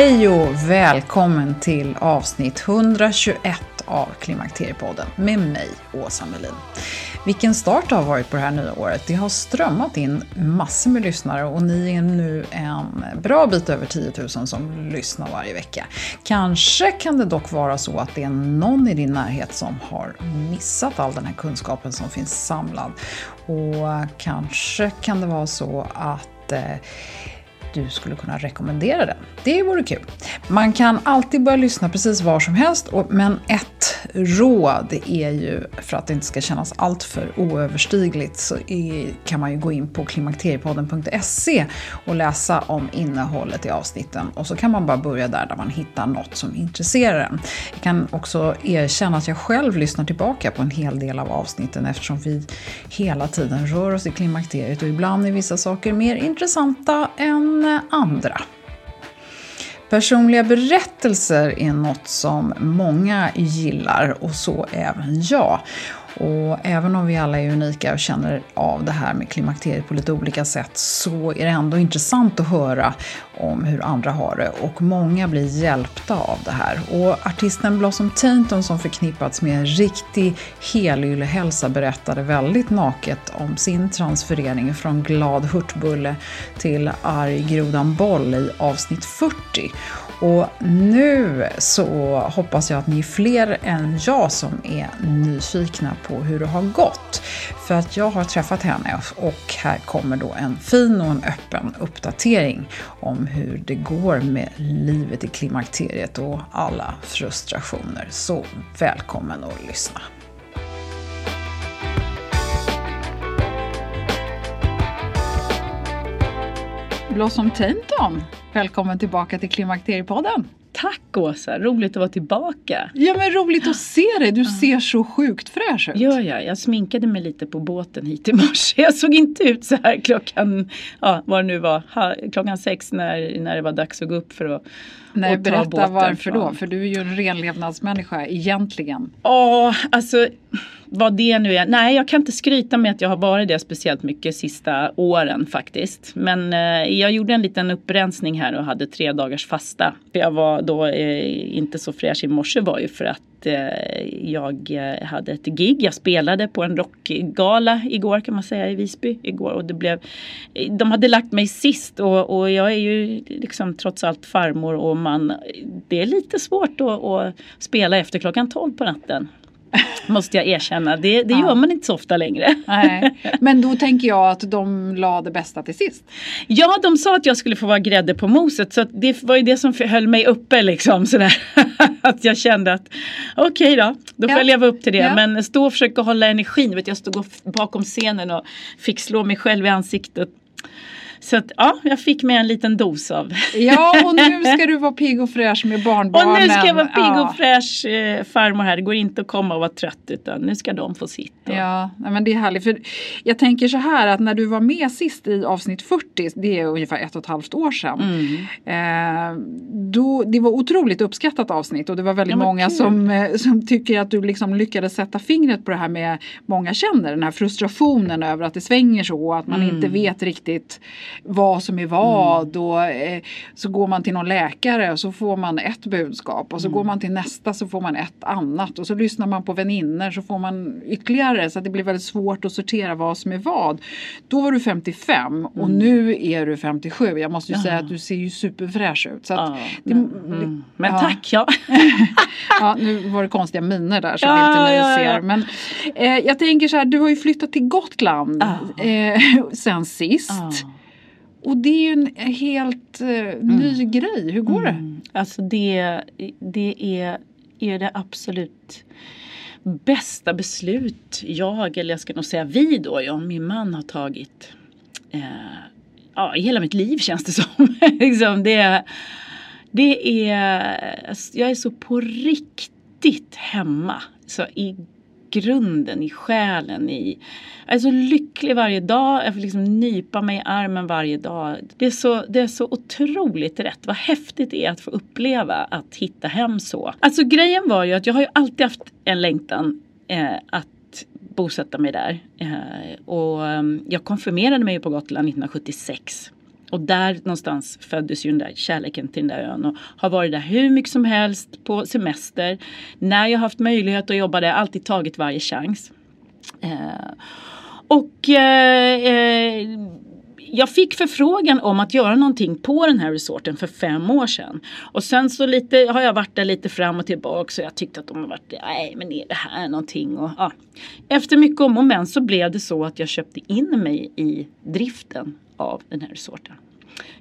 Hej och välkommen till avsnitt 121 av Klimakteriepodden med mig, Åsa Melin. Vilken start det har varit på det här nya året. Det har strömmat in massor med lyssnare och ni är nu en bra bit över 10 000 som lyssnar varje vecka. Kanske kan det dock vara så att det är någon i din närhet som har missat all den här kunskapen som finns samlad. Och kanske kan det vara så att eh, du skulle kunna rekommendera den. Det vore kul. Man kan alltid börja lyssna precis var som helst, men ett råd är ju, för att det inte ska kännas alltför oöverstigligt, så kan man ju gå in på klimakteriepodden.se och läsa om innehållet i avsnitten. Och så kan man bara börja där, där man hittar något som intresserar en. Jag kan också erkänna att jag själv lyssnar tillbaka på en hel del av avsnitten eftersom vi hela tiden rör oss i klimakteriet och ibland är vissa saker mer intressanta än andra. Personliga berättelser är något som många gillar och så även jag. Och även om vi alla är unika och känner av det här med klimakteriet på lite olika sätt så är det ändå intressant att höra om hur andra har det och många blir hjälpta av det här. Och artisten Blossom Tainton som förknippats med en riktig helyllehälsa berättade väldigt naket om sin transferering från glad hurtbulle till arg grodan boll i avsnitt 40. Och nu så hoppas jag att ni är fler än jag som är nyfikna på hur det har gått. För att jag har träffat henne och här kommer då en fin och en öppen uppdatering om hur det går med livet i klimakteriet och alla frustrationer. Så välkommen att lyssna! Blossom Tainton, välkommen tillbaka till Klimakteriepodden! Tack Åsa, roligt att vara tillbaka. Ja men roligt att se dig, du ser så sjukt fräsch ut. Gör jag? Jag sminkade mig lite på båten hit i morse. Jag såg inte ut så här klockan, ja vad det nu var, klockan sex när, när det var dags att gå upp för att Nej, och berätta båten varför då? För du är ju en renlevnadsmänniska egentligen. Ja, alltså vad det nu är. Nej, jag kan inte skryta med att jag har varit det speciellt mycket sista åren faktiskt. Men eh, jag gjorde en liten upprensning här och hade tre dagars fasta. Jag var då eh, inte så fräsch i morse var ju för att eh, jag eh, hade ett gig. Jag spelade på en rockgala igår kan man säga i Visby igår och det blev eh, De hade lagt mig sist och, och jag är ju liksom trots allt farmor och man. Det är lite svårt att, att spela efter klockan 12 på natten. Måste jag erkänna. Det, det Ja. gör man inte så ofta längre. Nej. Men då tänker jag att de la det bästa till sist. Ja, de sa att jag skulle få vara grädde på moset. Så det var ju det som höll mig uppe liksom. Sådär. att jag kände att okej då, då får Ja. jag leva upp till det. Ja. Men stå och försöka hålla energin. Vet, jag stod bakom scenen och fick slå mig själv i ansiktet. Så att ja, jag fick med en liten dos av. Ja, och nu ska du vara pigg och fräsch med barnbarnen. Och nu ska jag vara pigg Ja. och fräsch eh, farmor här. Det går inte att komma och vara trött utan nu ska de få sitt. Och, Ja, men det är härligt. För jag tänker så här att när du var med sist i avsnitt 40, det är ungefär ett och ett halvt år sedan. Mm. Eh, då, det var otroligt uppskattat avsnitt och det var väldigt Ja, många kul. som, eh, som tycker att du liksom lyckades sätta fingret på det här med många känner den här frustrationen över att det svänger så och att man Mm. inte vet riktigt vad som är vad och eh, så går man till någon läkare och så får man ett budskap och så Mm. går man till nästa så får man ett annat och så lyssnar man på vänner så får man ytterligare så att det blir väldigt svårt att sortera vad som är vad. Då var du 55 och nu är du 57. Jag måste ju Mm. Ja. säga att du ser ju superfräsch ut. Så Ja, det, men, mm. men ja. tack ja. Ja, nu var det konstiga miner där som inte ni ser. Men eh, jag tänker så här, du har ju flyttat till Gotland eh, sen sist. Och det är ju en helt eh, ny grej. Hur går det? Mm. Alltså det, det är, är det absolut bästa beslut jag, eller jag ska nog säga vi då, jag och min man har tagit. Eh, ja, i hela mitt liv känns det som. liksom det, det är, jag är så på riktigt hemma. Så i grunden, i själen, i jag är så lycklig varje dag. Jag får liksom nypa mig i armen varje dag. Det är så, det är så otroligt rätt. Vad häftigt det är att få uppleva att hitta hem så. Alltså grejen var ju att jag har ju alltid haft en längtan eh, att bosätta mig där. Eh, och ehm, jag konfirmerade mig ju på Gotland 1976. Och där någonstans föddes ju den där kärleken till den där ön och har varit där hur mycket som helst på semester. När jag haft möjlighet att jobba där, alltid tagit varje chans. Eh, och eh, eh, jag fick förfrågan om att göra någonting på den här resorten för fem år sedan. Och sen så lite, har jag varit där lite fram och tillbaka så jag tyckte att de har varit, nej men är det här någonting? Och, ja. Efter mycket om och men så blev det så att jag köpte in mig i driften av den här sorten.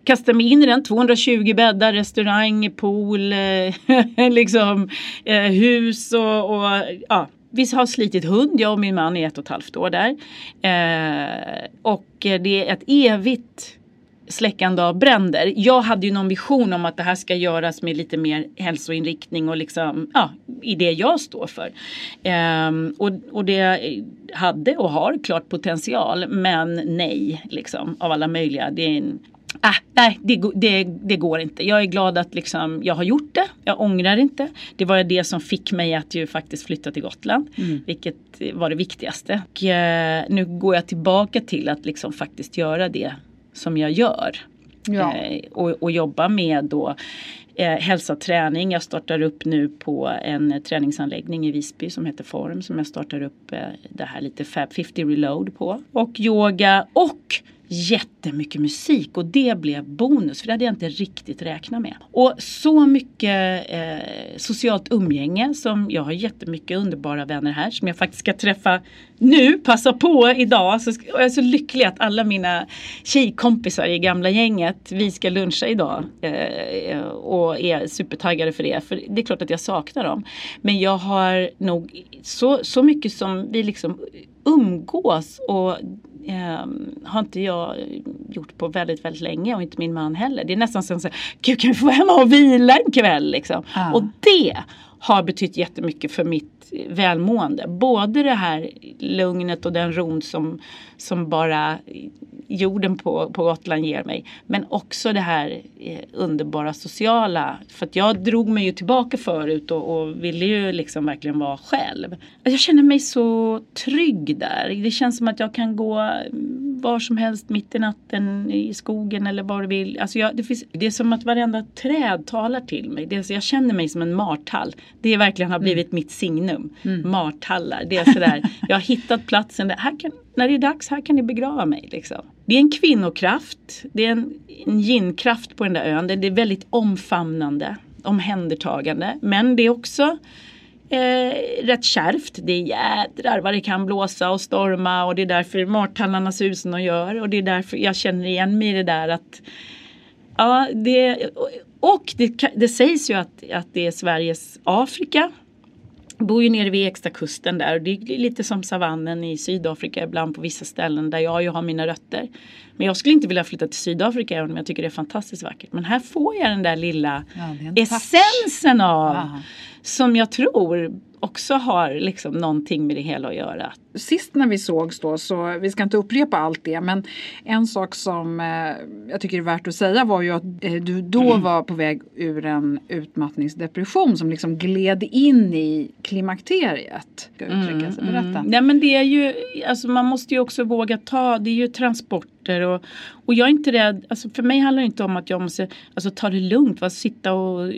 Kastade mig in i den, 220 bäddar, restaurang, pool, eh, liksom eh, hus och, och ja. Vi har slitit hund, jag och min man i ett och ett halvt år där. Eh, och det är ett evigt släckande av bränder. Jag hade ju någon vision om att det här ska göras med lite mer hälsoinriktning och liksom, ja, i det jag står för. Ehm, och, och det hade och har klart potential men nej, liksom av alla möjliga. Det är en, Ah, nej, det, det, det går inte. Jag är glad att liksom, jag har gjort det. Jag ångrar inte. Det var det som fick mig att ju faktiskt flytta till Gotland. Vilket var det viktigaste. Och, eh, nu går jag tillbaka till att liksom faktiskt göra det som jag gör. Ja. Eh, och, och jobba med då eh, hälsa och träning. Jag startar upp nu på en träningsanläggning i Visby som heter Form som jag startar upp eh, det här lite Fab 50 Reload på. Och yoga och jättemycket musik och det blev bonus för det hade jag inte riktigt räknat med. Och så mycket eh, socialt umgänge som jag har jättemycket underbara vänner här som jag faktiskt ska träffa nu, passa på idag. Så, och jag är så lycklig att alla mina tjejkompisar i gamla gänget, vi ska luncha idag eh, eh, och är supertaggade för det. För det är klart att jag saknar dem. Men jag har nog så, så mycket som vi liksom umgås och eh, har inte jag gjort på väldigt, väldigt länge och inte min man heller. Det är nästan som här, gud kan vi få hemma och vila en kväll liksom. Ja. Och det har betytt jättemycket för mitt välmående. Både det här lugnet och den ron som, som bara jorden på, på Gotland ger mig. Men också det här eh, underbara sociala. För att jag drog mig ju tillbaka förut och, och ville ju liksom verkligen vara själv. Alltså, jag känner mig så trygg där. Det känns som att jag kan gå mm, var som helst mitt i natten i skogen eller var du vill. Alltså jag, det, finns, det är som att varenda träd talar till mig. Det är, jag känner mig som en martall. Det verkligen har blivit mitt signum. Martallar. Det är sådär, jag har hittat platsen där, här kan, när det är dags, här kan ni begrava mig. Liksom. Det är en kvinnokraft, det är en, en yin-kraft på den där ön. Det det är väldigt omfamnande, omhändertagande. Men det är också eh, rätt kärvt. Det är jädrar vad det kan blåsa och storma och det är därför martallarna ser ut som de gör. Och det är därför jag känner igen mig i det där att Ja, det, och det, det sägs ju att, att det är Sveriges Afrika. bor ju nere vid Ekstakusten där och det är lite som savannen i Sydafrika ibland på vissa ställen där jag ju har mina rötter. Men jag skulle inte vilja flytta till Sydafrika även om jag tycker det är fantastiskt vackert. Men här får jag den där lilla ja, essensen av Aha. som jag tror också har liksom någonting med det hela att göra. Sist när vi sågs då, så vi ska inte upprepa allt det, men en sak som eh, jag tycker är värt att säga var ju att eh, du då mm. var på väg ur en utmattningsdepression som liksom gled in i klimakteriet. Ska uttrycka sig. Berätta. Mm. Nej men det är ju, alltså man måste ju också våga ta, det är ju transporter och, och jag är inte rädd, alltså för mig handlar det inte om att jag måste alltså, ta det lugnt, va? sitta och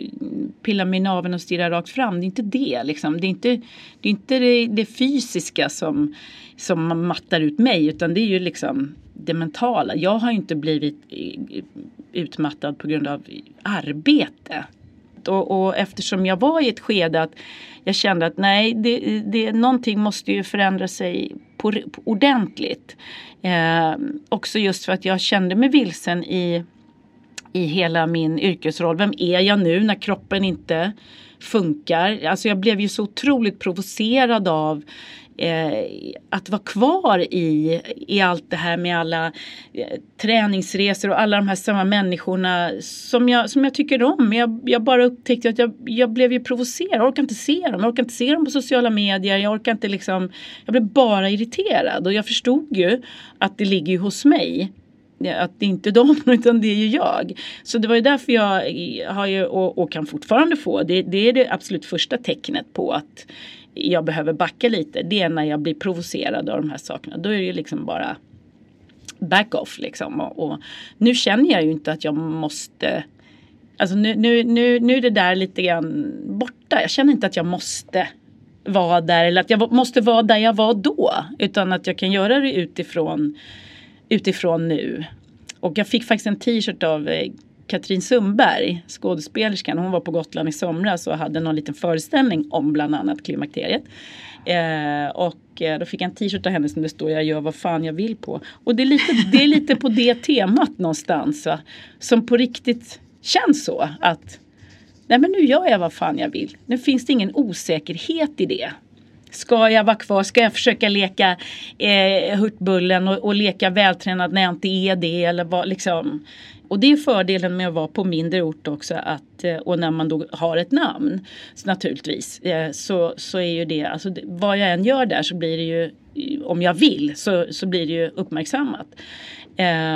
pilla mig i naveln och stirra rakt fram. Det är inte det liksom. Det är inte det, är inte det, det fysiska som, som mattar ut mig utan det är ju liksom det mentala. Jag har inte blivit utmattad på grund av arbete. Och, och eftersom jag var i ett skede att jag kände att nej, det, det, någonting måste ju förändra sig på, på ordentligt. Eh, också just för att jag kände mig vilsen i, i hela min yrkesroll. Vem är jag nu när kroppen inte funkar? Alltså jag blev ju så otroligt provocerad av eh, att vara kvar i, i allt det här med alla eh, träningsresor och alla de här samma människorna som jag, som jag tycker om. Jag, jag bara upptäckte att jag, jag blev ju provocerad. Jag orkar inte se dem. Jag orkar inte se dem på sociala medier. Jag orkar inte liksom. Jag blev bara irriterad och jag förstod ju att det ligger hos mig att det är inte de utan det är ju jag. Så det var ju därför jag har ju och, och kan fortfarande få det, det är det absolut första tecknet på att jag behöver backa lite. Det är när jag blir provocerad av de här sakerna. Då är det ju liksom bara back off liksom. Och, och nu känner jag ju inte att jag måste Alltså nu, nu, nu, nu är det där lite grann borta. Jag känner inte att jag måste vara där eller att jag måste vara där jag var då. Utan att jag kan göra det utifrån, utifrån nu. Och jag fick faktiskt en t-shirt av eh, Katrin Sundberg, skådespelerskan, hon var på Gotland i somras och hade någon liten föreställning om bland annat klimakteriet. Eh, och eh, då fick jag en t-shirt av henne som det står jag gör vad fan jag vill på. Och det är lite, det är lite på det temat någonstans. Va? Som på riktigt känns så att nej men nu gör jag vad fan jag vill. Nu finns det ingen osäkerhet i det. Ska jag vara kvar? Ska jag försöka leka eh, hurtbullen och, och leka vältränad när jag inte är det? Eller vad, liksom. Och det är fördelen med att vara på mindre ort också att, eh, och när man då har ett namn så naturligtvis eh, så, så är ju det, alltså vad jag än gör där så blir det ju eh, om jag vill så, så blir det ju uppmärksammat.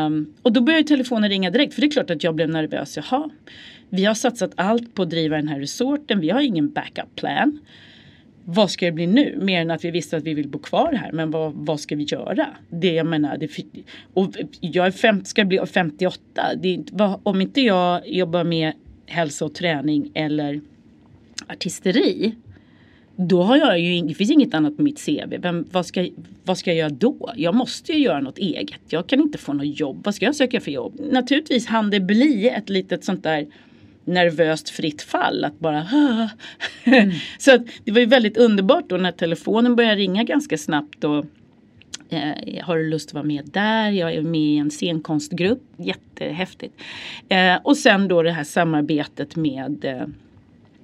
Um, och då börjar telefonen ringa direkt för det är klart att jag blev nervös. Jaha, vi har satsat allt på att driva den här resorten. Vi har ingen backup plan vad ska det bli nu? Mer än att vi visste att vi vill bo kvar här. Men vad, vad ska vi göra? Det jag menar, det, och jag är fem, ska bli 58. Det är, vad, om inte jag jobbar med hälsa och träning eller artisteri. Då har jag ju, det finns inget annat på mitt CV. Vem, vad, ska, vad ska jag göra då? Jag måste ju göra något eget. Jag kan inte få något jobb. Vad ska jag söka för jobb? Naturligtvis hann det bli ett litet sånt där nervöst fritt fall. Att bara mm. Så att det var ju väldigt underbart då när telefonen började ringa ganska snabbt. Och, eh, har du lust att vara med där? Jag är med i en scenkonstgrupp. Jättehäftigt. Eh, och sen då det här samarbetet med eh,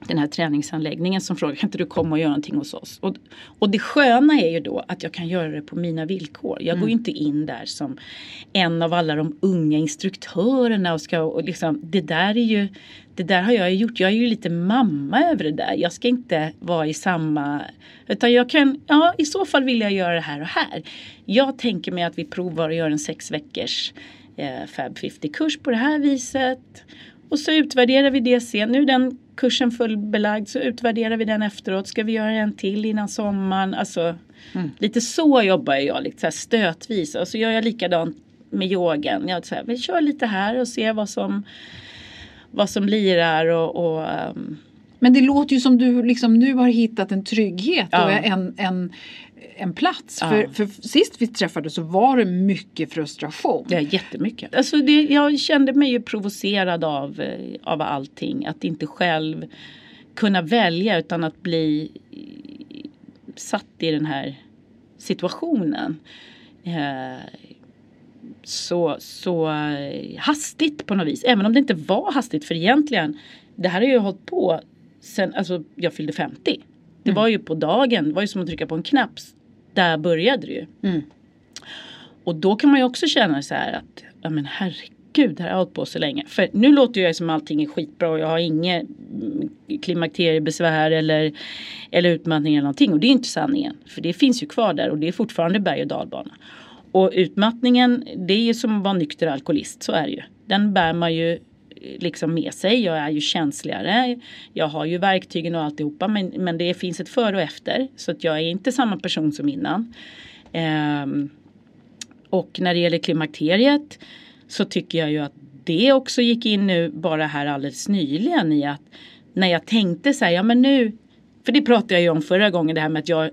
den här träningsanläggningen som frågar kan inte du komma och göra någonting hos oss? Och, och det sköna är ju då att jag kan göra det på mina villkor. Jag mm. går ju inte in där som en av alla de unga instruktörerna och ska och liksom det där är ju det där har jag gjort. Jag är ju lite mamma över det där. Jag ska inte vara i samma utan jag kan, ja i så fall vill jag göra det här och här. Jag tänker mig att vi provar att göra en sex veckors eh, Fab 50-kurs på det här viset. Och så utvärderar vi det sen. Nu är den kursen fullbelagd så utvärderar vi den efteråt. Ska vi göra en till innan sommaren? Alltså, mm. Lite så jobbar jag, lite så här stötvis. Och så gör jag likadant med yogan. Jag så här, vi kör lite här och ser vad som, vad som lirar. Och, och um... Men det låter ju som du liksom nu har hittat en trygghet ja. och en, en en plats. Ja. För, för sist vi träffades så var det mycket frustration. Ja, jättemycket. Alltså det, jag kände mig ju provocerad av, eh, av allting. Att inte själv kunna välja utan att bli satt i den här situationen. Eh, så, så eh, hastigt på något vis. Även om det inte var hastigt för egentligen det här har ju hållit på sen alltså jag fyllde 50. Det var ju på dagen, det var ju som att trycka på en knapp. Där började det ju. Mm. Och då kan man ju också känna så här att, ja men herregud, det här har jag hållit på så länge. För nu låter jag som allting är skitbra och jag har inget mm, klimakteriebesvär eller, eller utmattning eller någonting. Och det är inte sanningen. För det finns ju kvar där och det är fortfarande berg och dalbana. Och utmattningen, det är ju som att vara nykter alkoholist, så är det ju. Den bär man ju liksom med sig. Jag är ju känsligare. Jag har ju verktygen och alltihopa men, men det finns ett före och efter. Så att jag är inte samma person som innan. Ehm, och när det gäller klimakteriet så tycker jag ju att det också gick in nu bara här alldeles nyligen i att när jag tänkte så här, ja men nu, för det pratade jag ju om förra gången det här med att jag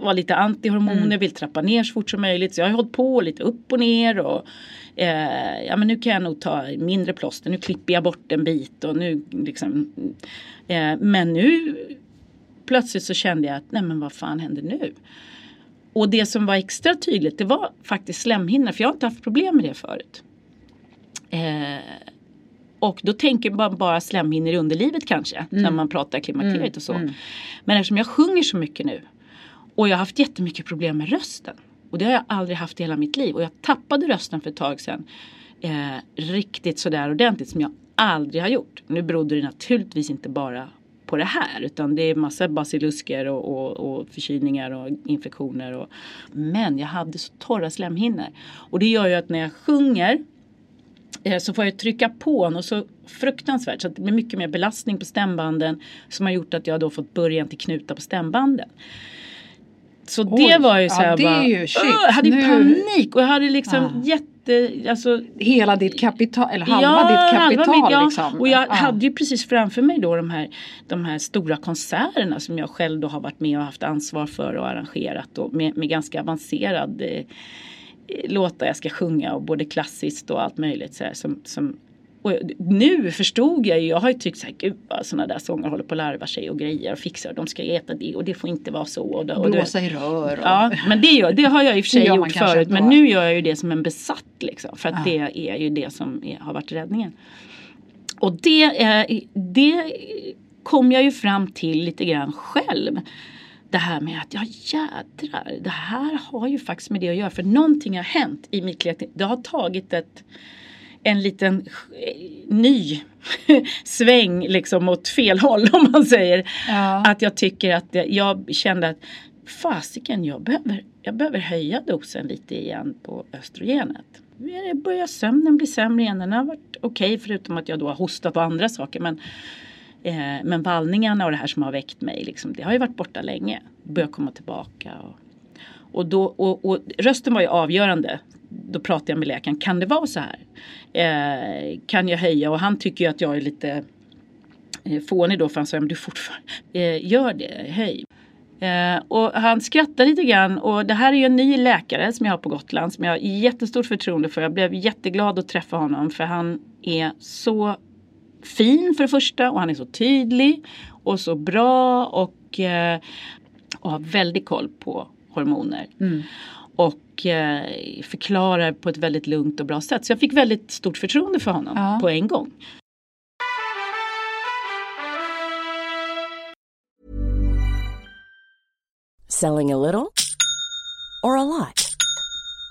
var lite antihormoner, mm. vill trappa ner så fort som möjligt. Så jag har hållit på lite upp och ner och eh, ja men nu kan jag nog ta mindre plåster, nu klipper jag bort en bit och nu liksom. Eh, men nu plötsligt så kände jag att nej men vad fan händer nu? Och det som var extra tydligt det var faktiskt slemhinnor för jag har inte haft problem med det förut. Eh, och då tänker man bara slemhinnor i underlivet kanske mm. när man pratar klimakteriet mm. och så. Mm. Men eftersom jag sjunger så mycket nu och jag har haft jättemycket problem med rösten. Och det har jag aldrig haft i hela mitt liv. Och jag tappade rösten för ett tag sedan. Eh, riktigt sådär ordentligt som jag aldrig har gjort. Nu berodde det naturligtvis inte bara på det här utan det är massa basilusker och, och, och förkylningar och infektioner. Och, men jag hade så torra slemhinnor. Och det gör ju att när jag sjunger eh, så får jag trycka på något så fruktansvärt så att det blir mycket mer belastning på stämbanden som har gjort att jag då fått början till knutar på stämbanden. Så Oj, det var ju så ja, det bara, ju, shit, jag hade nu... panik och jag hade liksom ja. jätte, alltså, Hela ditt kapital, eller halva ja, ditt kapital halva mitt, liksom. Och jag ja. hade ju precis framför mig då de här, de här stora konserterna som jag själv då har varit med och haft ansvar för och arrangerat och med, med ganska avancerad eh, låtar jag ska sjunga och både klassiskt och allt möjligt så här, som, som och nu förstod jag ju, jag har ju tyckt så här, gud vad sådana där sånger håller på att larva sig och grejer och fixar och de ska äta det och det får inte vara så. Och, och Blåsa i rör. Och... Ja, men det, gör, det har jag i och för sig gjort förut men nu gör jag ju det som en besatt liksom för att ja. det är ju det som är, har varit räddningen. Och det, det kom jag ju fram till lite grann själv det här med att ja jädrar, det här har ju faktiskt med det att göra. För någonting har hänt i mitt klientel. Det har tagit ett en liten ny sväng liksom åt fel håll om man säger. Ja. Att jag tycker att jag kände att fasiken jag behöver, jag behöver höja dosen lite igen på östrogenet. Börjar sömnen bli sämre igen. Den har varit okej okay, förutom att jag då har hostat och andra saker. Men, eh, men vallningarna och det här som har väckt mig liksom, det har ju varit borta länge. Börjar komma tillbaka. Och, och, då, och, och rösten var ju avgörande då pratade jag med läkaren, kan det vara så här? Eh, kan jag höja? Och han tycker ju att jag är lite eh, fånig då för han sa, men du fortfarande, eh, gör det, höj. Eh, och han skrattar lite grann och det här är ju en ny läkare som jag har på Gotland som jag har jättestort förtroende för. Jag blev jätteglad att träffa honom för han är så fin för det första och han är så tydlig och så bra och, eh, och har väldigt koll på hormoner. Mm och eh, förklarar på ett väldigt lugnt och bra sätt. Så jag fick väldigt stort förtroende för honom ja. på en gång. Selling a little or a lot?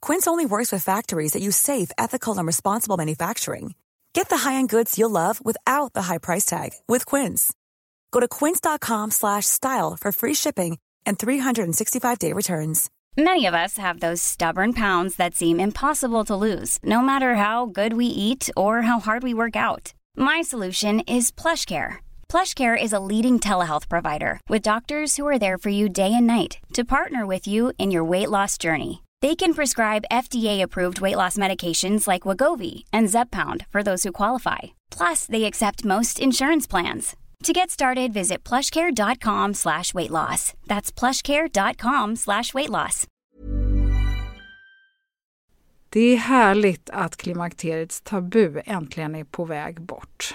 Quince only works with factories that use safe, ethical, and responsible manufacturing. Get the high-end goods you'll love without the high price tag with Quince. Go to quince.com/style for free shipping and 365-day returns. Many of us have those stubborn pounds that seem impossible to lose, no matter how good we eat or how hard we work out. My solution is PlushCare. PlushCare is a leading telehealth provider with doctors who are there for you day and night to partner with you in your weight loss journey. They can prescribe FDA-approved weight loss medications like Wagovi and Zepbound for those who qualify. Plus, they accept most insurance plans. To get started, visit plushcare.com slash weight loss. That's plushcare.com slash weight loss. Det är härligt att klimakteriets tabu äntligen är på väg bort.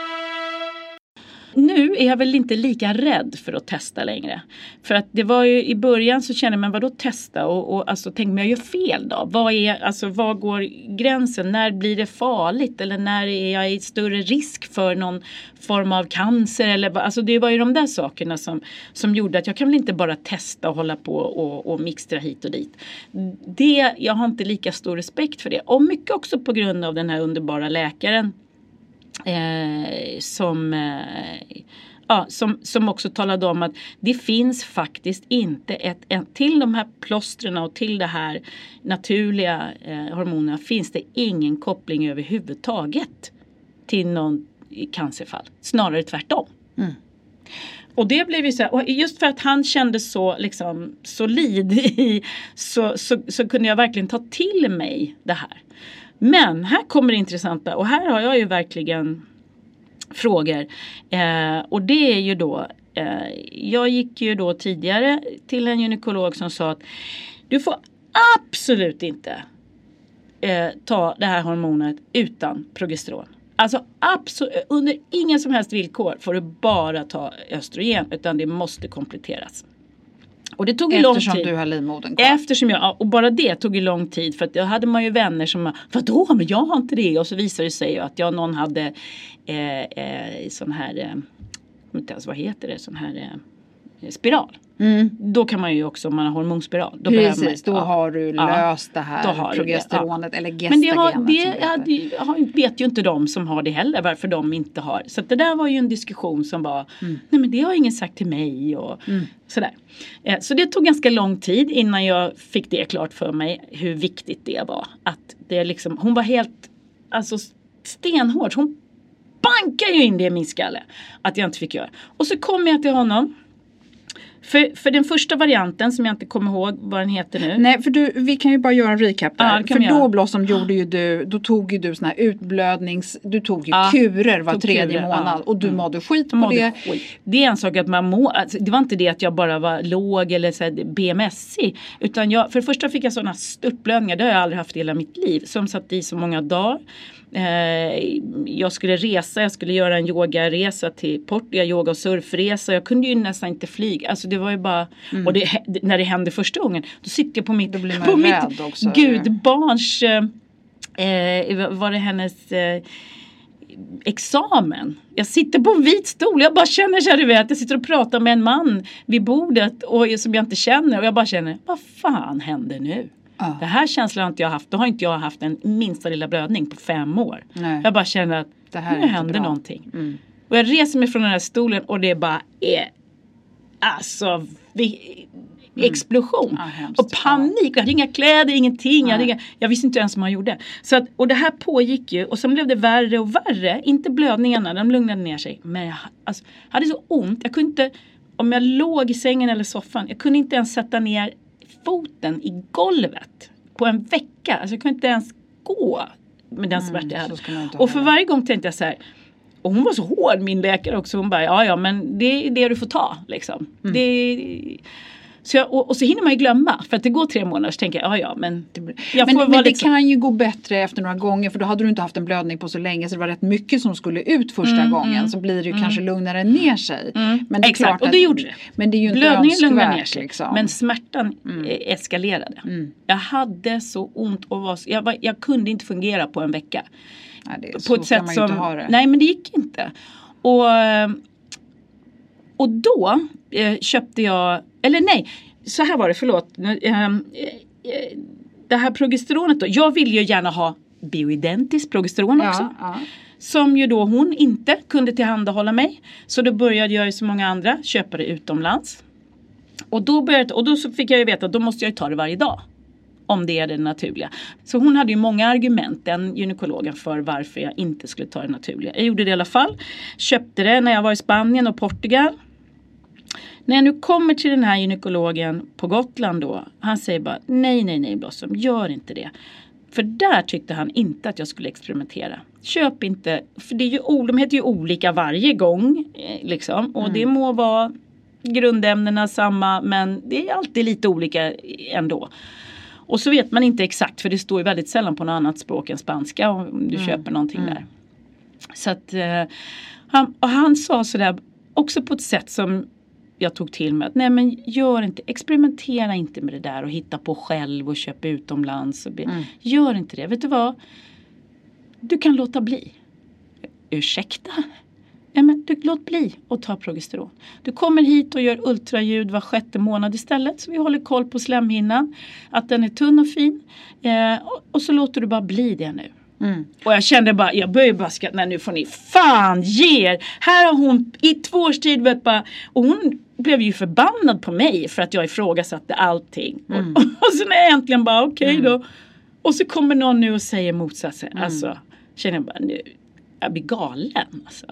Nu är jag väl inte lika rädd för att testa längre. För att det var ju i början så kände man vadå testa och, och alltså tänk om jag gör fel då? Vad är, alltså var går gränsen? När blir det farligt? Eller när är jag i större risk för någon form av cancer? Eller, alltså det var ju de där sakerna som, som gjorde att jag kan väl inte bara testa och hålla på och, och mixtra hit och dit. Det, jag har inte lika stor respekt för det. Och mycket också på grund av den här underbara läkaren Eh, som, eh, ja, som, som också talade om att det finns faktiskt inte ett, ett till de här plåstren och till det här naturliga eh, hormonerna finns det ingen koppling överhuvudtaget till någon cancerfall. Snarare tvärtom. Mm. Och det blev ju så här, och just för att han kände så liksom solid i så, så, så kunde jag verkligen ta till mig det här. Men här kommer det intressanta och här har jag ju verkligen frågor. Eh, och det är ju då eh, jag gick ju då tidigare till en gynekolog som sa att du får absolut inte eh, ta det här hormonet utan progesteron. Alltså absolut, under inga som helst villkor får du bara ta östrogen utan det måste kompletteras. Och det tog Eftersom lång tid. du har livmodern kvar. Eftersom jag, och bara det tog ju lång tid för att då hade man ju vänner som Vadå men jag har inte det och så visade det sig ju att jag någon hade eh, eh, sån här, eh, inte ens vad heter det, sån här eh, spiral. Mm. Då kan man ju också, om man har hormonspiral. Då Precis, man, då ja, har du löst ja, det här progesteronet det, eller gestagenet. Men det, har, det, det vet ju inte de som har det heller varför de inte har. Så det där var ju en diskussion som var, mm. nej men det har ingen sagt till mig och mm. sådär. Eh, så det tog ganska lång tid innan jag fick det klart för mig hur viktigt det var. Att det liksom, hon var helt, alltså stenhård. Hon bankar ju in det i min skalle. Att jag inte fick göra. Och så kom jag till honom för, för den första varianten som jag inte kommer ihåg vad den heter nu. Nej, för du, vi kan ju bara göra en recap där. Ja, för då Blossom gjorde ju du, då tog ju du såna här utblödnings, du tog ju ja, kurer var tredje kurer, månad ja. och du mm. mådde skit på mådde det. Skit. Det är en sak att man mår, alltså, det var inte det att jag bara var låg eller så här BMSig. Utan jag, för det första fick jag sådana störtblödningar, det har jag aldrig haft i hela mitt liv. Som satt i så många dagar. Eh, jag skulle resa, jag skulle göra en yogaresa till Portugal, yoga och surfresa. Jag kunde ju nästan inte flyga. Alltså det var ju bara, mm. och det, när det hände första gången, då sitter jag på mitt, på mitt också, gudbarns, eh, eh, var det hennes eh, examen. Jag sitter på en vit stol. Jag bara känner så här, du vet. Jag sitter och pratar med en man vid bordet och, som jag inte känner. Och jag bara känner, vad fan händer nu? Ja. Det här känslan har inte jag haft. Då har inte jag haft en minsta lilla blödning på fem år. Nej. Jag bara känner att det här nu händer bra. någonting. Mm. Och jag reser mig från den här stolen och det bara är alltså vi, mm. explosion. Ja, och panik. Jag hade inga kläder, ingenting. Jag, inga, jag, visste inte ens vad man gjorde. Så att, och det här pågick ju och sen blev det värre och värre. Inte blödningarna, de lugnade ner sig. Men jag alltså, hade så ont. Jag kunde inte, om jag låg i sängen eller soffan, jag kunde inte ens sätta ner foten i golvet på en vecka. Alltså jag kunde inte ens gå med den smärta jag hade. Och för varje gång tänkte jag så här och hon var så hård min läkare också. Hon bara ja ja men det är det du får ta liksom. Mm. Det, Så jag, och, och, så hinner man ju glömma för att det går tre månader så tänker jag, ja ja men det, Men, men det liksom... kan ju gå bättre efter några gånger för då hade du inte haft en blödning på så länge så det var rätt mycket som skulle ut första mm, gången mm, så blir det ju mm. kanske lugnare ner sig. Mm. Men det är Exakt, att, och det gjorde det. Men det är ju inte Blödningen lugnade ner sig liksom. men smärtan mm. eskalerade. Mm. Jag hade så ont och var, jag, var, jag kunde inte fungera på en vecka. Nej, på ett sätt som, Nej men det gick inte. Och, och då eh, köpte jag, eller nej, så här var det, förlåt. Eh, eh, det här progesteronet då, jag vill ju gärna ha bioidentiskt progesteron också. Ja, ja. Som ju då hon inte kunde tillhandahålla mig. Så då började jag ju som många andra köpa det utomlands. Och då, började, och då fick jag ju veta att då måste jag ju ta det varje dag om det är det naturliga. Så hon hade ju många argument, den gynekologen, för varför jag inte skulle ta det naturliga. Jag gjorde det i alla fall. Köpte det när jag var i Spanien och Portugal. När jag nu kommer till den här gynekologen på Gotland då. Han säger bara nej, nej, nej Blossom, gör inte det. För där tyckte han inte att jag skulle experimentera. Köp inte, för det är ju, de heter ju olika varje gång. Eh, liksom. Och mm. det må vara grundämnena samma men det är alltid lite olika ändå. Och så vet man inte exakt för det står ju väldigt sällan på något annat språk än spanska om du mm. köper någonting mm. där. Så att eh, han, och han sa sådär också på ett sätt som jag tog till mig att nej men gör inte, experimentera inte med det där och hitta på själv och köpa utomlands. Och be, mm. Gör inte det, vet du vad? Du kan låta bli. Ursäkta? Nej men du, låt bli att ta progesteron. Du kommer hit och gör ultraljud var sjätte månad istället. Så vi håller koll på slemhinnan. Att den är tunn och fin. Eh, och, och, så låter du bara bli det nu. Mm. Och jag kände bara, jag började bara skratta, nej nu får ni fan ge er. Här har hon i två års tid vet bara, och hon blev ju förbannad på mig för att jag ifrågasatte allting. Mm. Och, och sen är jag äntligen bara okej okay mm. då. Och så kommer någon nu och säger motsatsen. Mm. Alltså, känner jag bara nu, jag blir galen alltså.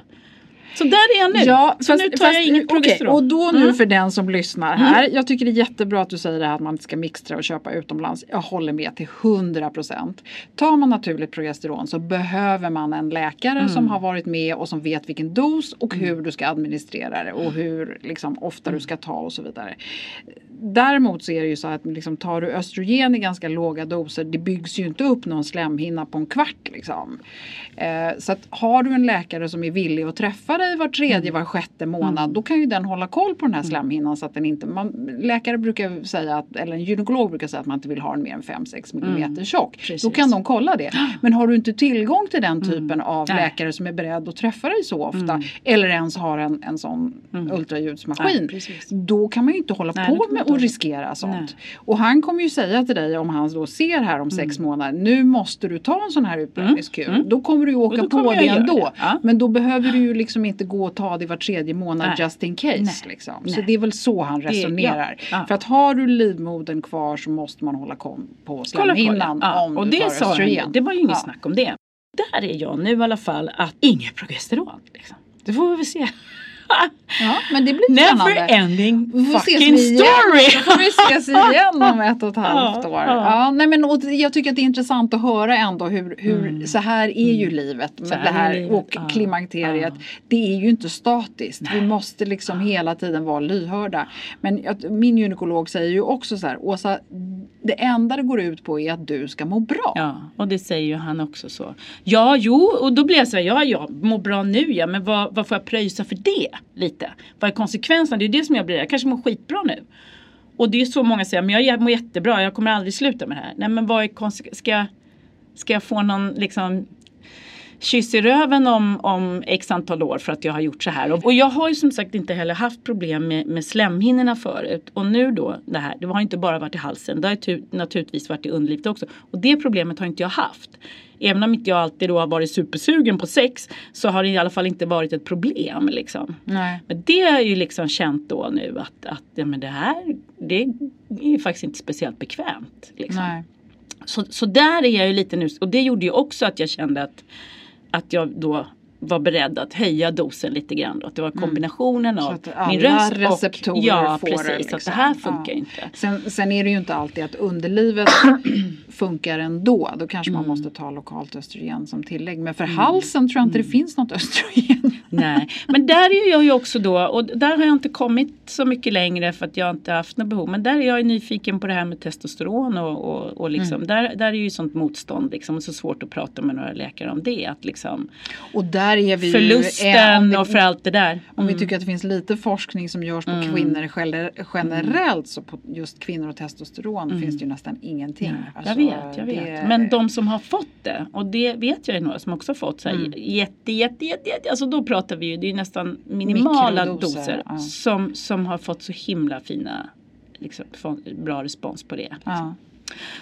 Så där är jag nu. Ja, så fast, nu tar fast, jag inget progesteron. Okay, och då nu mm. för den som lyssnar här. Mm. Jag tycker det är jättebra att du säger det här att man inte ska mixtra och köpa utomlands. Jag håller med till 100 procent. Tar man naturligt progesteron så behöver man en läkare mm. som har varit med och som vet vilken dos och mm. hur du ska administrera det och hur liksom, ofta du mm. ska ta och så vidare. Däremot så är det ju så att liksom, tar du östrogen i ganska låga doser det byggs ju inte upp någon slemhinna på en kvart. Liksom. Eh, så att har du en läkare som är villig att träffa dig var tredje, var sjätte månad mm. då kan ju den hålla koll på den här mm. slemhinnan så att den inte, man, läkare brukar säga att, eller en gynekolog brukar säga att man inte vill ha den mer än 5-6 millimeter mm. tjock. Precis. Då kan de kolla det. Men har du inte tillgång till den mm. typen av Nej. läkare som är beredd att träffa dig så ofta mm. eller ens har en, en sån mm. ultraljudsmaskin. Nej, då kan man ju inte hålla Nej, på med att riskera sånt. Nej. Och han kommer ju säga till dig om han då ser här om sex månader nu måste du ta en sån här utprövningskur. Då kommer du ju åka på det ändå. Ja. Men då behöver du ju liksom inte gå och ta det var tredje månad Nej. just in case. Nej. Liksom. Så det är väl så han resonerar. Det, ja. För att har du livmodern kvar så måste man hålla koll på slemhinnan ja. om och du det tar östrogen. Det var ju inget snack om det. Där är jag nu i alla fall att inget progesteron. Liksom. Det får vi väl se. Ja, men det blir Never spännande. ending fucking story. Då får vi ses igen om ett och ett halvt år. Ja, nej, men, och jag tycker att det är intressant att höra ändå hur, hur mm. så här är ju mm. livet med det här livet. och ja. klimakteriet. Ja. Det är ju inte statiskt. Nej. Vi måste liksom hela tiden vara lyhörda. Men min gynekolog säger ju också så här, Åsa, det enda det går ut på är att du ska må bra. Ja, och det säger ju han också så. Ja, jo, och då blir jag så här, ja, jag mår bra nu ja, men vad, vad får jag pröjsa för det? Lite. Vad är konsekvenserna? Det är det som jag blir, jag kanske mår skitbra nu. Och det är så många säger, men jag mår jättebra, jag kommer aldrig sluta med det här. Nej men vad är konsekvenserna? Ska, ska jag få någon liksom kyss i röven om, om x antal år för att jag har gjort så här. Och, jag har ju som sagt inte heller haft problem med, med slemhinnorna förut. Och nu då det här, det har inte bara varit i halsen, det har ju naturligtvis varit i underlivet också. Och det problemet har inte jag haft. Även om inte jag alltid då har varit supersugen på sex så har det i alla fall inte varit ett problem. Liksom. Nej. Men det är ju liksom känt då nu att, att ja, men det här det är faktiskt inte speciellt bekvämt. Liksom. Så, så där är jag ju lite nu och det gjorde ju också att jag kände att att jag då var beredd att höja dosen lite grann. Då. Att det var kombinationen Mm. Av alla min röst receptorer och ja, får det, precis. liksom. Att det här funkar Ja. inte. Sen, sen är det ju inte alltid att underlivet funkar ändå. Då kanske Mm. man måste ta lokalt östrogen som tillägg. Men för halsen tror jag inte det finns något östrogen. Nej, men där är jag ju också då och där har jag inte kommit så mycket längre för att jag inte haft något behov. Men där är jag ju nyfiken på det här med testosteron och, och, och liksom, Mm. där, där är ju sånt motstånd liksom och så svårt att prata med några läkare om det. Att liksom Och där är vi ju, förlusten eh, om vi- och för allt det där. Om vi Mm. tycker att det finns lite forskning som görs på kvinnor gener- generellt så på just kvinnor och testosteron finns det ju nästan ingenting. Alltså, jag vet, jag vet. det- Men de som har fått det, och det vet jag ju några som också fått så här, Mm. jätte, jätte, jätte, jätte, alltså då pratar vi ju, det är ju nästan minimala Mikrodoser, doser ja. som, som har fått så himla fina, liksom, bra respons på det. Ja.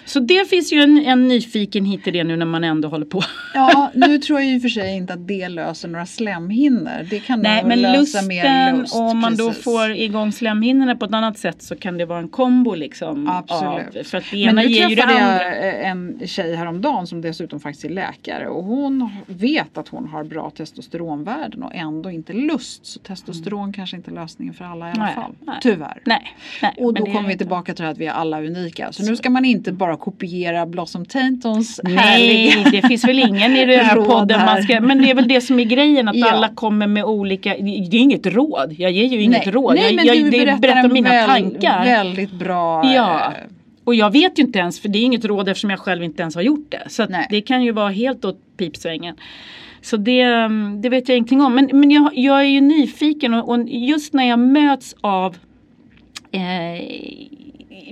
Så det finns ju en, en nyfikenhet i det nu när man ändå håller på. ja, nu tror jag i och för sig inte att det löser några slemhinnor. Det kan Nej men lösa lusten mer lust. om man då precis. får igång slemhinnorna på ett annat sätt så kan det vara en kombo liksom. Absolut. Av, för att det Men ena nu ger ju det andra. jag en tjej häromdagen som dessutom faktiskt är läkare och hon vet att hon har bra testosteronvärden och ändå inte lust. Så testosteron kanske inte är lösningen för alla i alla Nej, fall. nej. Tyvärr. Nej, nej, Och men då det kommer vi tillbaka till att vi är alla unika. Så nu ska man inte bara kopiera Blossom Taintons Nej, härliga det finns väl ingen i den här podden. Man ska, men det är väl det som är grejen att Ja. alla kommer med olika, det är inget råd. Jag ger ju inget Nej, råd. nej, men jag, du det berättar, berättar en mina väl, tankar. väldigt bra. Ja. eh, Och jag vet ju inte ens, för det är inget råd eftersom jag själv inte ens har gjort det. Så det kan ju vara helt åt pipsvängen. Så det, mm, det vet jag ingenting om. Men, men jag, jag är ju nyfiken och, och just när jag möts av eh,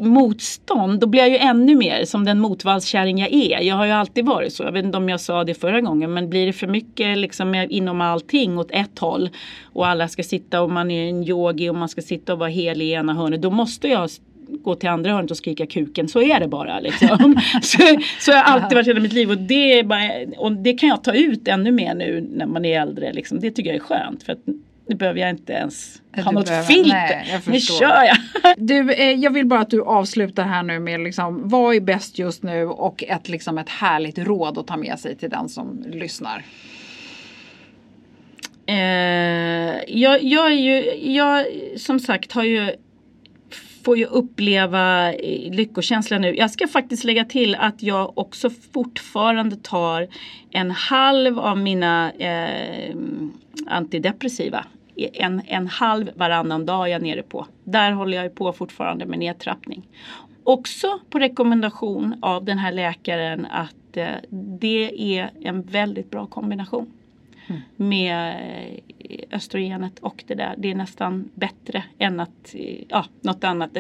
motstånd då blir jag ju ännu mer som den motvallskärring jag är. Jag har ju alltid varit så. Jag vet inte om jag sa det förra gången men blir det för mycket liksom inom allting åt ett håll och alla ska sitta och man är en yogi och man ska sitta och vara helig i ena hörnet då måste jag gå till andra hörnet och skrika kuken. Så är det bara liksom. så, så har jag alltid varit hela mitt liv och det, bara, och det kan jag ta ut ännu mer nu när man är äldre. Liksom. Det tycker jag är skönt för nu behöver jag inte ens Du ha något behöver- filter. nej, nu kör jag. Du, eh, jag vill bara att du avslutar här nu med liksom, vad är bäst just nu och ett, liksom, ett härligt råd att ta med sig till den som lyssnar. Eh, jag, jag är ju, jag som sagt har ju får ju uppleva eh, lyckokänsla nu. Jag ska faktiskt lägga till att jag också fortfarande tar en halv av mina eh, antidepressiva. En, en halv varannan dag är jag nere på. Där håller jag ju på fortfarande med nedtrappning. Också på rekommendation av den här läkaren att eh, det är en väldigt bra kombination med eh, östrogenet och det där. Det är nästan bättre än att, eh, ja, något annat.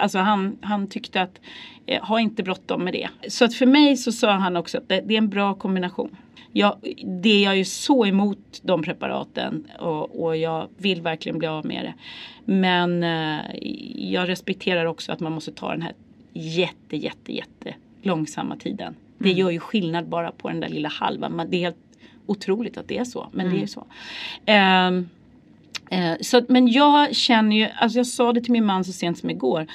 Alltså han, han tyckte att, eh, ha inte bråttom med det. Så att för mig så sa han också att det, det är en bra kombination. Jag, det är jag ju så emot de preparaten och, och jag vill verkligen bli av med det. Men jag respekterar också att man måste ta den här jätte, jätte, jätte långsamma tiden. Det gör ju skillnad bara på den där lilla halvan. Man, det är helt otroligt att det är så, men det är så. Ehm, eh, så men jag känner ju, alltså jag sa det till min man så sent som igår,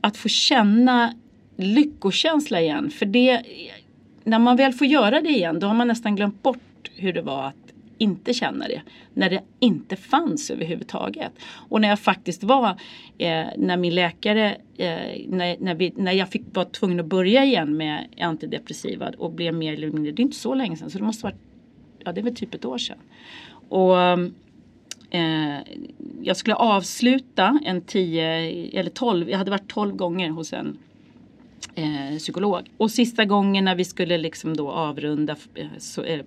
att få känna lyckokänsla igen. För det, när man väl får göra det igen, då har man nästan glömt bort hur det var att inte känna det. När det inte fanns överhuvudtaget. Och när jag faktiskt var, eh, när min läkare, eh, när, när, vi, när jag fick, var tvungen att börja igen med antidepressiva och blev mer eller mindre, det är inte så länge sedan, så det måste varit, ja det är väl typ ett år sedan. Och eh, jag skulle avsluta en 10 eller 12, jag hade varit 12 gånger hos en eh, psykolog. Och sista gången när vi skulle liksom då avrunda, eh, så, eh,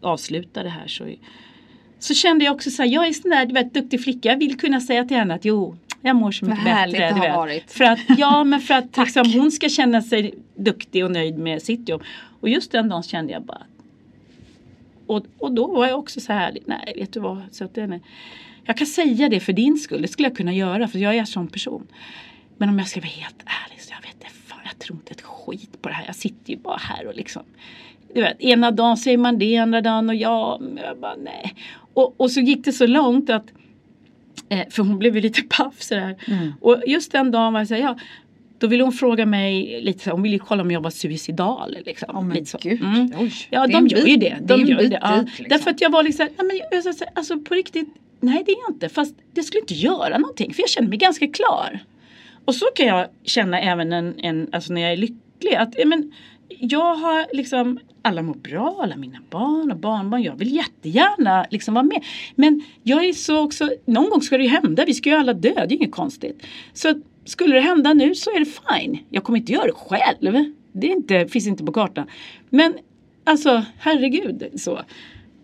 avsluta det här så, så kände jag också så här, jag är sån där du vet, duktig flicka, jag vill kunna säga till henne att jo, jag mår så mycket bättre. du vet. varit. För att, ja, men för att liksom, hon ska känna sig duktig och nöjd med sitt jobb. Och just den dagen kände jag bara och, och då var jag också så här, nej vet du vad, så att det, nej. jag kan säga det för din skull, det skulle jag kunna göra för jag är en sån person. Men om jag ska vara helt ärlig så jag vet inte, fan jag tror inte ett skit på det här. Jag sitter ju bara här och liksom du vet, ena dagen säger man det, andra dagen och ja, men jag bara nej. Och, och så gick det så långt att eh, för hon blev ju lite paff sådär. Och just den dagen var jag såhär, ja då ville hon fråga mig lite så, hon ville kolla om jag var suicidal. Liksom, men lite så. gud. Mm. Oj, Ja de gör bit- ju det. De gör bit det. Ja. dit, liksom. Därför att jag var liksom, nej, men jag, jag, alltså på riktigt, nej det är jag inte. Fast det skulle inte göra någonting för jag känner mig ganska klar. Och så kan jag känna även en, en, alltså när jag är lycklig. Att, men, jag har liksom, alla mår bra, alla mina barn och barnbarn. Jag vill jättegärna liksom vara med. Men jag är så också, någon gång ska det ju hända. Vi ska ju alla dö, det är inget konstigt. Så skulle det hända nu så är det fine. Jag kommer inte göra det själv. Det inte, finns inte på kartan. Men alltså herregud så.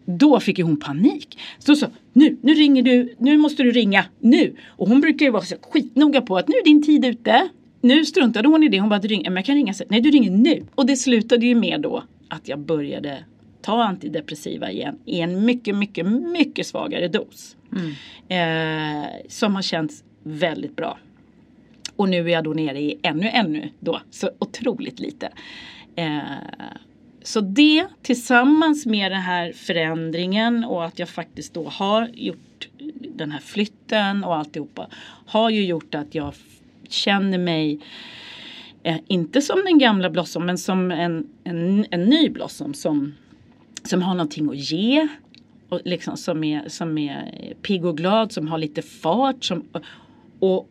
Då fick ju hon panik. Så så, nu, nu ringer du, nu måste du ringa, nu. Och hon brukar ju vara så skitnoga på att nu är din tid ute. Nu struntade hon i det, hon bara, du ringer, men jag kan ringa sen. Nej, du ringer nu. Och det slutade ju med då att jag började ta antidepressiva igen i en mycket, mycket, mycket svagare dos. Eh, som har känts väldigt bra. Och nu är jag då nere i ännu, ännu då, så otroligt lite. Eh, så det tillsammans med den här förändringen och att jag faktiskt då har gjort den här flytten och alltihopa har ju gjort att jag känner mig eh, inte som den gamla Blossom men som en, en, en ny Blossom som, som har någonting att ge. Och liksom som, är, som är pigg och glad, som har lite fart. Som, och,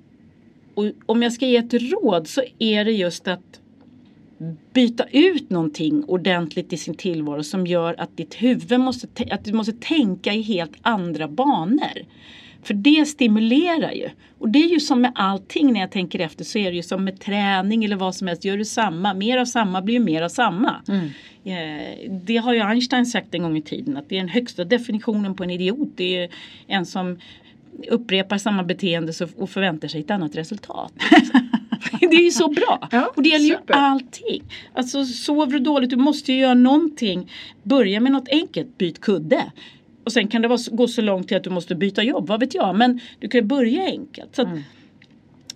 och om jag ska ge ett råd så är det just att byta ut någonting ordentligt i sin tillvaro som gör att ditt huvud måste, att du måste tänka i helt andra banor. För det stimulerar ju. Och det är ju som med allting när jag tänker efter så är det ju som med träning eller vad som helst. Gör du samma, mer av samma blir ju mer av samma. Eh, det har ju Einstein sagt en gång i tiden att det är den högsta definitionen på en idiot. Det är en som upprepar samma beteende och förväntar sig ett annat resultat. det är ju så bra. Ja, och det gäller ju super. allting. Alltså sover du dåligt, du måste ju göra någonting. Börja med något enkelt, byt kudde. Och sen kan det vara, gå så långt till att du måste byta jobb, vad vet jag. Men du kan ju börja enkelt. Så att,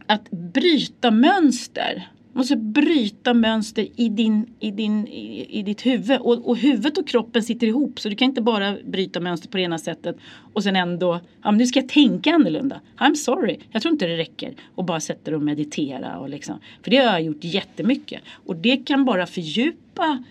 att bryta mönster. Du måste bryta mönster i, din, i, din, i, i ditt huvud. Och, och huvudet och kroppen sitter ihop. Så du kan inte bara bryta mönster på det ena sättet. Och sen ändå, ja men nu ska jag tänka annorlunda. I'm sorry, jag tror inte det räcker. att bara sätta dig och meditera. Och liksom. För det har jag gjort jättemycket. Och det kan bara fördjupa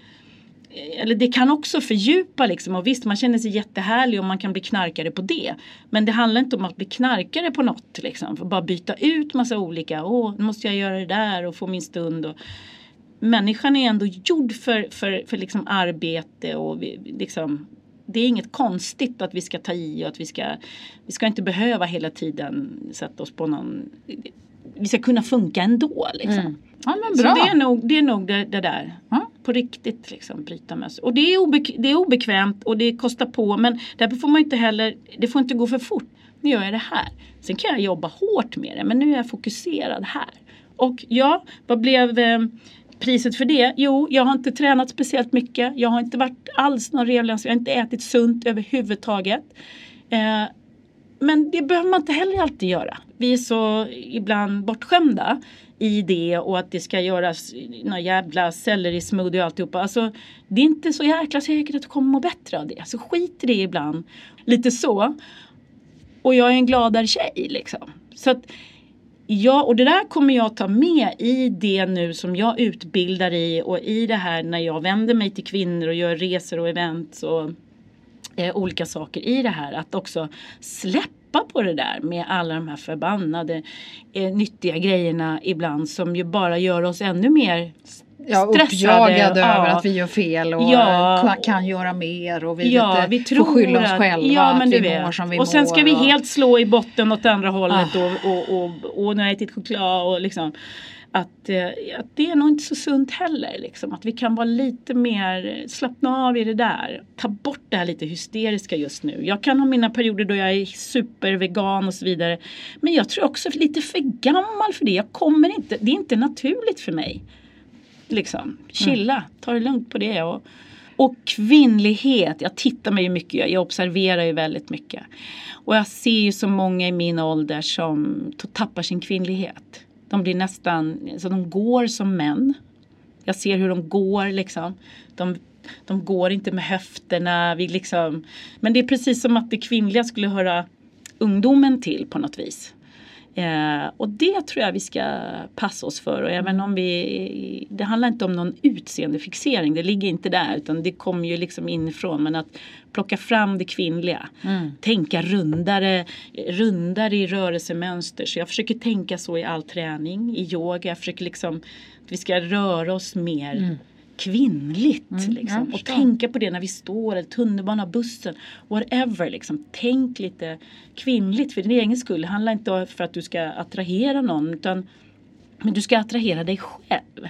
eller det kan också fördjupa liksom och visst man känner sig jättehärlig och man kan bli knarkare på det. Men det handlar inte om att bli knarkare på något liksom. För bara byta ut massa olika, åh nu måste jag göra det där och få min stund. Och... Människan är ändå gjord för, för, för liksom arbete och vi, liksom det är inget konstigt att vi ska ta i och att vi ska, vi ska inte behöva hela tiden sätta oss på någon, vi ska kunna funka ändå liksom. Ja men Så bra. det är nog det, är nog det, det där. Ja. På riktigt liksom bryta mönster. Och det är, obek- det är obekvämt och det kostar på men därför får man inte heller, det får inte gå för fort. Nu gör jag det här. Sen kan jag jobba hårt med det men nu är jag fokuserad här. Och ja, vad blev eh, priset för det? Jo, jag har inte tränat speciellt mycket. Jag har inte varit alls någon revlänsare. Jag har inte ätit sunt överhuvudtaget. Eh, men det behöver man inte heller alltid göra. Vi är så ibland bortskämda i det och att det ska göras några jävla sellerismoothie och alltihopa. Alltså, det är inte så jäkla säkert att du kommer må bättre av det. Alltså, så skit i det ibland. Lite så. Och jag är en gladare tjej liksom. Så att, Ja, och det där kommer jag ta med i det nu som jag utbildar i och i det här när jag vänder mig till kvinnor och gör resor och events och eh, olika saker i det här. Att också släppa på det där med alla de här förbannade eh, nyttiga grejerna ibland som ju bara gör oss ännu mer Ja, stressade. uppjagade Ja. över att vi gör fel och Ja. kan, göra mer och vi Ja, lite vi tror får skylla oss själva ja, men att vi mår som vi Och sen ska vi och- helt slå i botten åt andra hållet Ah. och, och, och, och nu har jag ätit choklad och liksom att, eh, att det är nog inte så sunt heller. Liksom. Att vi kan vara lite mer slappna av i det där. Ta bort det här lite hysteriska just nu. Jag kan ha mina perioder då jag är supervegan och så vidare. Men jag tror också lite för gammal för det. Jag kommer inte, det är inte naturligt för mig. Liksom, chilla, ta det lugnt på det. Och, och kvinnlighet, jag tittar mig ju mycket, jag- observerar ju väldigt mycket. Och jag ser ju så många i min ålder som tappar sin kvinnlighet. De blir nästan, så de går som män. Jag ser hur de går liksom. De, de går inte med höfterna. Vi liksom, men det är precis som att det kvinnliga skulle höra ungdomen till på något vis. Eh, och det tror jag vi ska passa oss för. Och även om vi, det handlar inte om någon utseendefixering, det ligger inte där utan det kommer ju liksom inifrån. Men att plocka fram det kvinnliga. Mm. Tänka rundare, rundare i rörelsemönster. Så jag försöker tänka så i all träning, i yoga. Jag försöker liksom att vi ska röra oss mer. Mm kvinnligt. Mm, liksom. Och tänka på det när vi står, eller tunnelbana, bussen, whatever. Liksom. Tänk lite kvinnligt för din egen skull. Det handlar inte för att du ska attrahera någon utan men du ska attrahera dig själv.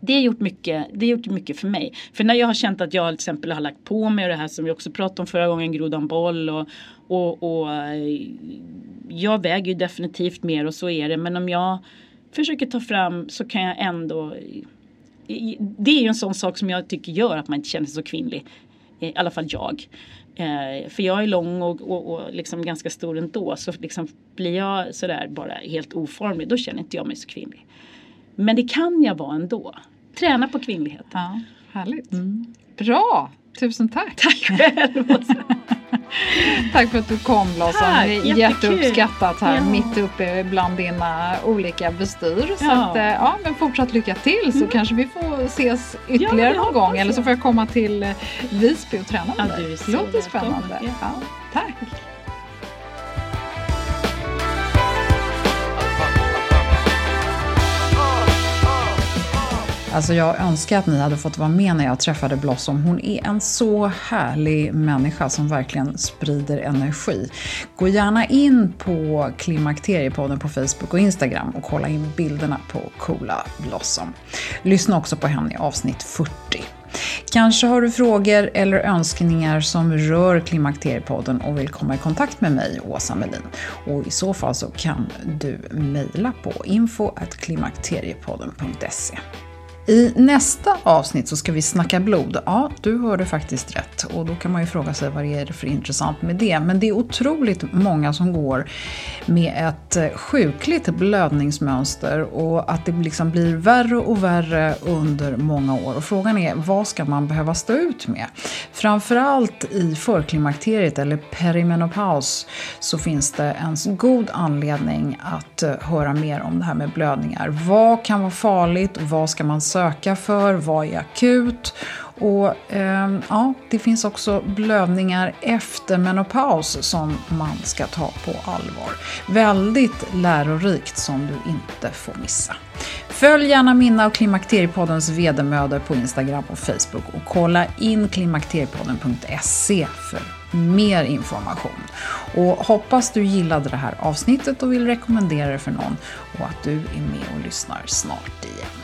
Det har, gjort mycket, det har gjort mycket för mig. För när jag har känt att jag till exempel har lagt på mig det här som vi också pratade om förra gången, grodan boll och, och, och jag väger ju definitivt mer och så är det. Men om jag försöker ta fram så kan jag ändå det är ju en sån sak som jag tycker gör att man inte känner sig så kvinnlig. I alla fall jag. Eh, för jag är lång och, och, och liksom ganska stor ändå. Så liksom blir jag sådär bara helt oformlig då känner inte jag mig så kvinnlig. Men det kan jag vara ändå. Träna på kvinnlighet. Ja, härligt. Mm. Bra! Tusen tack! Tack själv! Tack för att du kom Blossom. Jätteuppskattat här ja. mitt uppe bland dina olika bestyr. Ja. Så att, eh, ja, men fortsatt lycka till så mm. kanske vi får ses ytterligare ja, någon gång. Eller så får jag komma till eh, Visby och träna med dig. Det låter spännande. Ja. Tack! Alltså jag önskar att ni hade fått vara med när jag träffade Blossom. Hon är en så härlig människa som verkligen sprider energi. Gå gärna in på Klimakteriepodden på Facebook och Instagram och kolla in bilderna på coola Blossom. Lyssna också på henne i avsnitt 40. Kanske har du frågor eller önskningar som rör Klimakteriepodden och vill komma i kontakt med mig, Åsa Melin. Och i så fall så kan du mejla på info.klimakteriepodden.se. I nästa avsnitt så ska vi snacka blod. Ja, du hörde faktiskt rätt. Och då kan man ju fråga sig vad det är för intressant med det. Men det är otroligt många som går med ett eh, sjukligt blödningsmönster och att det liksom blir värre och värre under många år. Och frågan är, vad ska man behöva stå ut med? Framförallt i förklimakteriet eller perimenopaus så finns det en god anledning att eh, höra mer om det här med blödningar. Vad kan vara farligt? Vad ska man söka för? Vad är akut? Och eh, ja, det finns också blödningar efter menopaus som man ska ta på allvar. Väldigt lärorikt som du inte får missa. Följ gärna mina och Klimakteriepoddens vedermödor på Instagram och Facebook och kolla in klimakteriepodden.se för mer information. Och hoppas du gillade det här avsnittet och vill rekommendera det för någon och att du är med och lyssnar snart igen.